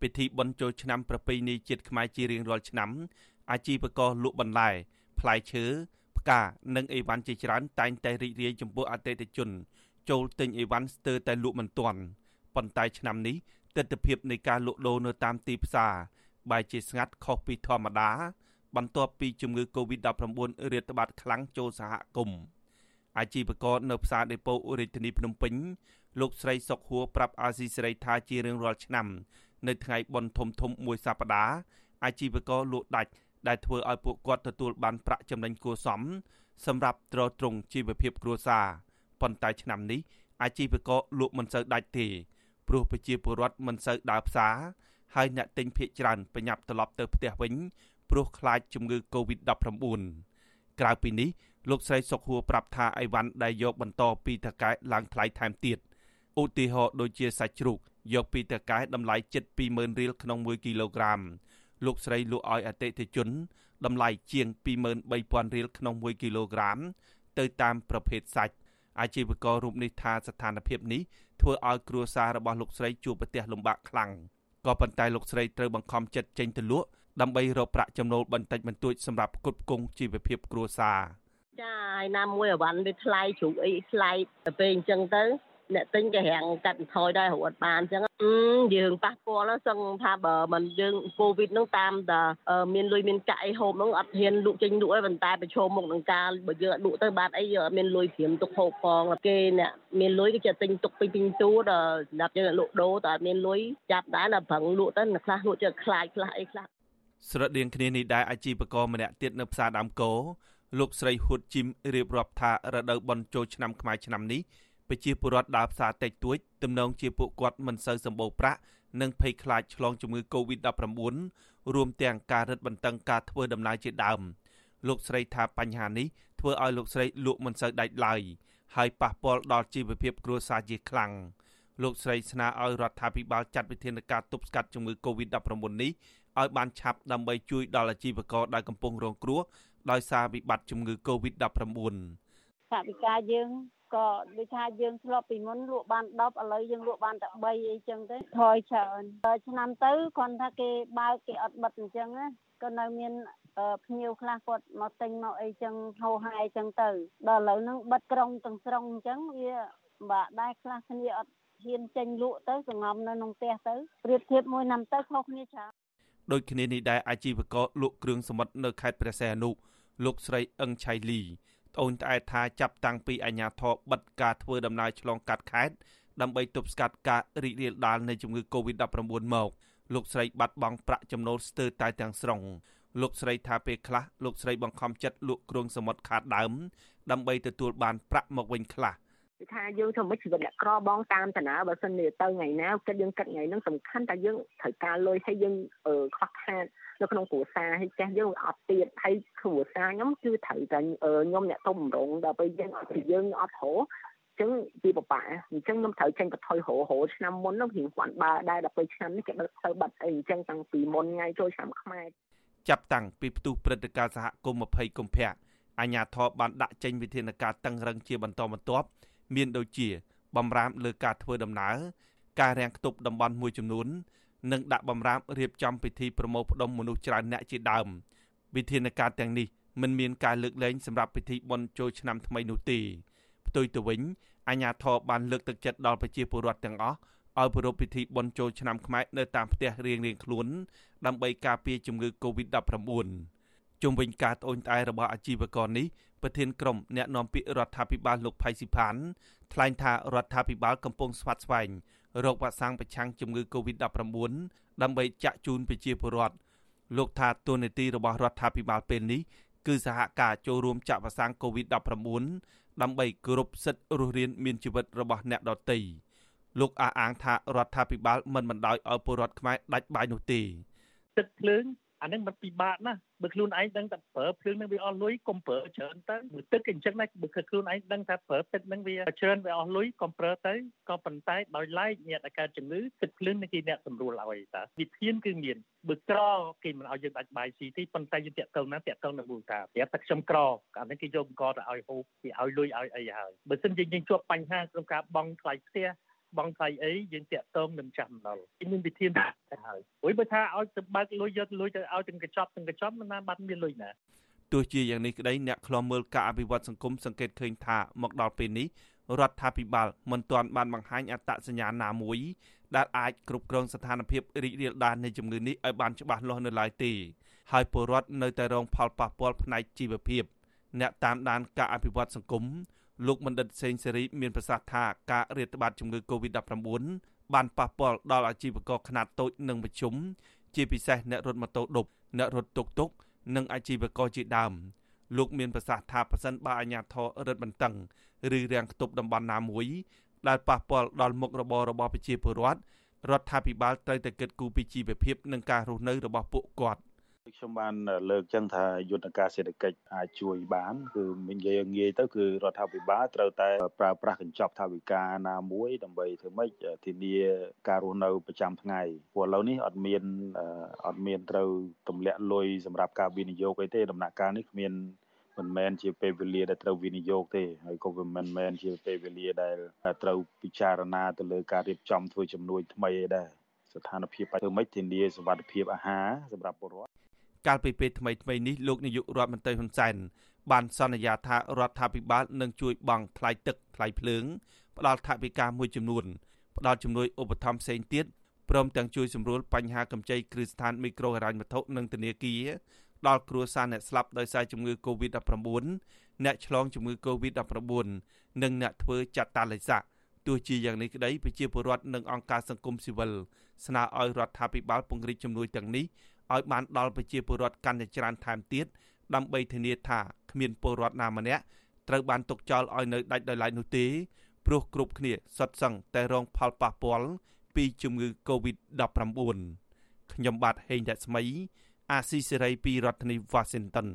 ពិធីបុណ្យចូលឆ្នាំប្រពៃណីជាតិខ្មែរជារៀងរាល់ឆ្នាំអាជីវករលក់បន្លែផ្លែឈើផ្កានិងអីវ៉ាន់ជាច្រើនតែងតែរីករាយចំពោះអតិថិជន ចូលទិញអីវ៉ាន់ស្ទើរតែលក់មិនទាន់ប៉ុន្តែឆ្នាំនេះទស្សនវិជ្ជានៃការលក់ដូរនៅតាមទីផ្សារបែរជាស្ងាត់ខុសពីធម្មតា បន្ទាប់ពីជំងឺ Covid-19 រាតត្បាតខ្លាំងចូលសហគមន៍អាជីវករនៅផ្សារដេប៉ូរាជធានីភ្នំពេញលោកស្រីសុកហួរប្រាប់អាស៊ីសេរីថាជារៀងរាល់ឆ្នាំ នៅថ្ងៃបុណ្យធំធំមួយសប្តាហ៍អាជីវករលក់ដាច់ដែលធ្វើឲ្យពួកគាត់ទទួលបានប្រាក់ចំណេញគួរសមសម្រាប់ទ្រទ្រង់ជីវភាពគ្រួសារប៉ុន្តែឆ្នាំនេះអាជីវករលក់មិនសូវដាច់ទេព្រោះប្រជាពលរដ្ឋមិនសូវដើរផ្សារហើយអ្នកទិញភ ieck ច្រើនប្រញាប់ត្រឡប់ទៅផ្ទះវិញព្រោះខ្លាចជំងឺ Covid-19 ក្រៅពីនេះលោកស្រីសុកហួរប្រាប់ថាអីវ៉ាន់ដែលយកបន្តពីតកែឡើងថ្លៃថែមទៀតឧទាហរណ៍ដូចជាសាច់ជ្រូក យកពីតកែតម្លៃជិត20000រៀលក្នុង1គីឡូក្រាមលោកស្រីលក់ឲ្យអតិថិជនតម្លៃជាង23000រៀលក្នុង1គីឡូក្រាម ទៅតាមប្រភេទសាច់អាជីវកររូបនេះថាស្ថានភាពនេះធ្វើឲ្យគ្រួសាររបស់លោកស្រីជួបប្រទះលំបាកខ្លាំងក៏ប៉ុន្តែលោកស្រីត្រូវបង្ខំចិត្តចេញទៅលក់ដើម្បីរកប្រាក់ចំណូលបន្តិចបន្តួចសម្រាប់ផ្គត់ផ្គង់ជីវភាពគ្រួសារចាហើយណាមួយអវ៉ាន់វាថ្លៃជ្រូកអីថ្លៃទៅពេលអញ្ចឹងទៅ អ្នកទិញក៏រាំងកាត់បន្ថយដែររត់បានអញ្ចឹងយើងប៉ះពាល់សឹងថាបើមិនយើងកូវីដហ្នឹងតាមតែមានលុយមានកាក់អីហូបហ្នឹងអត់ហ៊ានលក់ចេញលក់អីប៉ុន្តែប្រឈមមុខនឹងការបើយើងអត់លក់ទៅបាត់អីយើងអត់មានលុយព្រាមទុកហូបផងគេអ្នកមានលុយគេจะទិញទុកពីពីទូដល់សម្រាប់យើងលក់ដូរតែអត់មានលុយចាប់ដែរដល់ប្រឹងលក់ទៅខ្លះលក់ជើខ្លាចខ្លះអីខ្លះស្រដៀងគ្នានេះដែរអាជីវករម្នាក់ទៀតនៅផ្សារដើមគោលោកស្រីហ៊ុតជីមរៀបរាប់ថារដូវបុណ្យចូលឆ្នាំខ្មែរឆ្នាំនេះ ប្រជាពលរដ្ឋដើរផ្សារតិចតួចទំនងជាពួកគាត់មិនសូវសម្បូរប្រាក់និងភ័យខ្លាចឆ្លងជំងឺ Covid-19 រួមទាំងការរឹតបន្តឹងការធ្វើដំណើរជាដើមលោកស្រីថាបញ្ហានេះធ្វើឲ្យលោកស្រីលក់មិនសូវដាច់ឡើយហើយប៉ះពាល់ដល់ជីវភាពគ្រួសារជាខ្លាំងលោកស្រីស្នើឲ្យរដ្ឋាភិបាលចាត់វិធានការទប់ស្កាត់ជំងឺ Covid-19 នេះឲ្យបានឆាប់ដើម្បីជួយដល់អាជីវករដែលកំពុងរងគ្រោះដោយសារវិបត្តិជំងឺ Covid-19 ថាវិការយើង ក៏ដូចថាយើងធ្លាប់ពីមុនលក់បាន10ឥឡូវយើងលក់បានតែ3អីចឹងទៅថយច្រើនឆ្នាំទៅគាត់ថាគេបើកគេអត់បិទអញ្ចឹងណាក៏នៅមានភ្ញៀវខ្លះគាត់មកទិញមកអីចឹងហោហាយចឹងទៅដល់ឥឡូវហ្នឹងបិទក្រុងទាំងស្រុងអញ្ចឹងវាបាក់ដែរខ្លះគ្នាអត់ហ៊ានចេញលក់ទៅសងំនៅក្នុងផ្ទះទៅប្រៀបធៀបមួយ năm ទៅខុសគ្នាច្រើនដូចគ្នានេះដែរអាជីវករលក់គ្រឿងសមុទ្រនៅខេត្តព្រះសីហនុលោកស្រីអឹងឆៃលី ត្អូញត្អែថាចាប់តាំងពីអាជ្ញាធរបិទការធ្វើដំណើរឆ្លងកាត់ខេត្តដើម្បីទប់ស្កាត់ការរីករាលដាលនៃជំងឺ Covid-19 មកលោកស្រីបាត់បង់ប្រាក់ចំណូលស្ទើរតែទាំងស្រុងលោកស្រីថាពេលខ្លះលោកស្រីបង្ខំចិត្តលក់គ្រឿងសមុទ្រខាតដើម ដើម្បីទទួលបានប្រាក់មកវិញខ្លះគឺថាយើងធ្វើមិនជីវិតអ្នកក្របងតាមតាណាបើសិនជាទៅថ្ងៃណាគិតយើងគិតថ្ងៃហ្នឹងសំខាន់តែយើងត្រូវការលុយហើយយើងខ្វះខាត នៅក្នុងគ្រួសារហើយចេះយើងអត់ទៀតហើយគ្រួសារខ្ញុំគឺត្រូវតែខ្ញុំអ្នកទុំរងដល់ពេលយើងអត់ពីយើងអត់ហៅចឹងពីបបាអញ្ចឹងខ្ញុំត្រូវចេញបន្ថយរហូតឆ្នាំមុននោះរៀងគាត់បើដែរដល់ពេលឆ្នាំនេះគេបិទទៅបាត់អីអញ្ចឹងតាំងពីមុនថ្ងៃចូលឆ្នាំខ្មែរចាប់តាំងពីផ្ទុះព្រឹត្តិការណ៍សហគមន៍20កុម្ភៈអាញាធរបានដាក់ចេញវិធានការតឹងរឹងជាបន្តបន្ទាប់មានដូចជាបំរាមលើការធ្វើដំណើរការរាំងខ្ទប់តំបន់មួយចំនួន និងដាក់បំរាមរៀបចំពិធីប្រមូលផ្ដុំមនុស្សច្រើនអ្នកជាដើមវិធានការទាំងនេះមិនមានការលើកលែងសម្រាប់ពិធីបុណ្យចូលឆ្នាំថ្មីនោះទេផ្ទុយទៅវិញអាជ្ញាធរបានលើកទឹកចិត្តដល់ប្រជាពលរដ្ឋទាំងអស់ឲ្យប្រារព្ធពិធីបុណ្យចូលឆ្នាំខ្មែរនៅតាមផ្ទះរៀងៗខ្លួន ដើម្បីការពារជំងឺ Covid-19 ជុំវិញការត្អូញត្អែរបស់អាជីវករនេះប្រធានក្រុមអ្នកនាំពាក្យរដ្ឋាភិបាលលោកផៃស៊ីផានថ្លែងថារដ្ឋាភិបាលកំពុងស្វាត់ស្វែង រោគវ៉ាក់សាំងប្រឆាំងជំងឺ Covid-19 ដើម្បីចាក់ជូនប្រជាពលរដ្ឋលោកថាទូនីតិរបស់រដ្ឋាភិបាលពេលនេះគឺសហការចូលរួមចាក់វ៉ាក់សាំង Covid-19 ដើម្បីគោរពសិទ្ធិរស់រានមានជីវិតរបស់អ្នកដទៃលោកអះអាងថារដ្ឋាភិបាលមិនបណ្ដោយឲ្យពលរដ្ឋខ្មែរដាច់បាយនោះទេទឹកភ្លើង អានឹងมันពិបាកណាស់បើខ្លួនឯងដឹងតែប្រើភ្លើងនឹងវាអស់លុយកុំប្រើច្រើនទៅមើលទឹកអញ្ចឹងណាបើខ្លួនឯងដឹងថាប្រើទឹកនឹងវាច្រើនវាអស់លុយកុំប្រើទៅក៏ប៉ុន្តែដោយឡែកអ្នកដែលកើតជំងឺទឹកភ្លើងនឹងគេអ្នកសម្រួលឲ្យតាវិធានគឺមានបើក្រគេមិនឲ្យយើងដាច់បាយស៊ីទេប៉ុន្តែយើងតាក់ទងណាតាក់ទងនៅមូលដ្ឋានប្រាប់តែខ្ញុំក្រអានេះគេយកអង្គទៅឲ្យហូបគេឲ្យលុយឲ្យអីហើយបើមិនយើងយើងជួបបញ្ហាក្នុងការបង់ថ្លៃផ្ទះ បង់ថ្លៃអីយើងតាក់ទងនឹងចាំដល់មានវិធានទៅហើយព្រោះបើថាឲ្យទៅបើកលុយយកលុយទៅឲ្យទាំងកញ្ចប់ទាំងកញ្ចប់មិនណាបាត់មានលុយណាទោះជាយ៉ាងនេះក្តីអ្នកខ្លំមើលការអភិវឌ្ឍសង្គមសង្កេតឃើញថាមកដល់ពេលនេះរដ្ឋាភិបាលមិនទាន់បានបង្ហាញអត្តសញ្ញាណណាមួយដែលអាចគ្រប់គ្រងស្ថានភាពរីករាលដាលនៃជំងឺនេះឲ្យបានច្បាស់លាស់នៅឡើយទេហើយពលរដ្ឋនៅតែរងផលប៉ះពាល់ផ្នែកជីវភាព អ្នកតាមដានការអភិវឌ្ឍសង្គម លោកបណ្ឌិតសេងសេរីមានប្រសាសន៍ថាការរាតត្បាតជំងឺ Covid-19 បានប៉ះពាល់ដល់អាជីវករខ្នាតតូចនិងមធ្យមជាពិសេសអ្នករត់ម៉ូតូឌុបអ្នករត់តុកតុកនិងអាជីវករជាដើមលោកមានប្រសាសន៍ថាប្រសិនបើអាជ្ញាធររឹតបន្តឹងឬរាំងខ្ទប់តំបន់ណាមួយដែលប៉ះពាល់ដល់មុខរបររបស់ប្រជាពលរដ្ឋរដ្ឋាភិបាលត្រូវតែគិតគូរពីជីវភាពនិងការរស់នៅរបស់ពួកគាត់ ខ្ញុំបានលើកចឹងថាយន្តការសេដ្ឋកិច្ចអាចជួយបានគឺនិយាយងាយទៅគឺរដ្ឋាភិបាលត្រូវតែប្រើប្រាស់កញ្ចប់ថវិកាណាមួយដើម្បីធ្វើម៉េចធានាការរស់នៅប្រចាំថ្ងៃព្រោះឥឡូវនេះអត់មានអត់មានត្រូវទម្លាក់លុយសម្រាប់ការវិនិយោគអីទេដំណាក់កាលនេះគ្មានមិនមែនជាពេលវេលាដែលត្រូវវិនិយោគទេហើយក៏មិនមែនជាពេលវេលាដែលត្រូវពិចារណាទៅលើការរៀបចំធ្វើជំនួយថ្មីឯដែរស្ថានភាពធ្វើម៉េចធានាសុវត្ថិភាពអាហារសម្រាប់ពលរដ្ឋ កាលពីពេលថ្មីថ្មីនេះលោកនាយករដ្ឋមន្ត្រីហ៊ុនសែនបានសន្យាថារដ្ឋាភិបាលនឹងជួយបង់ថ្លៃទឹកថ្លៃភ្លើងផ្ដល់ថវិកាមួយចំនួនផ្ដល់ជំនួយឧបត្ថម្ភផ្សេងទៀតព្រមទាំងជួយសម្រួលបញ្ហាកម្ចីគ្រឹះស្ថានមីក្រូហិរញ្ញវត្ថុនិងធនាគារដល់គ្រួសារអ្នកស្លាប់ដោយសារជំងឺ Covid-19 អ្នកឆ្លងជំងឺ Covid-19 និងអ្នកធ្វើចាត់តាឡេសាទោះជាយ៉ាងនេះក្តីប្រជាពលរដ្ឋនិងអង្គការសង្គមស៊ីវិលស្នើឲ្យរដ្ឋាភិបាលពង្រីកជំនួយទាំងនេះ ឲ្យបានដល់ប្រជាពលរដ្ឋកាន់តែច្រើនថែមទៀតដើម្បីធានាថាគ្មានពលរដ្ឋណាម្នាក់ត្រូវបានទុកចោលឲ្យនៅដាច់ដោយឡែកនោះទេព្រោះគ្រប់គ្នាសុទ្ធសឹងតែរងផលប៉ះពាល់ពីជំងឺ Covid-19 ខ្ញុំបាទហេងរស្មី អាស៊ីសេរីពីរដ្ឋធានី Washington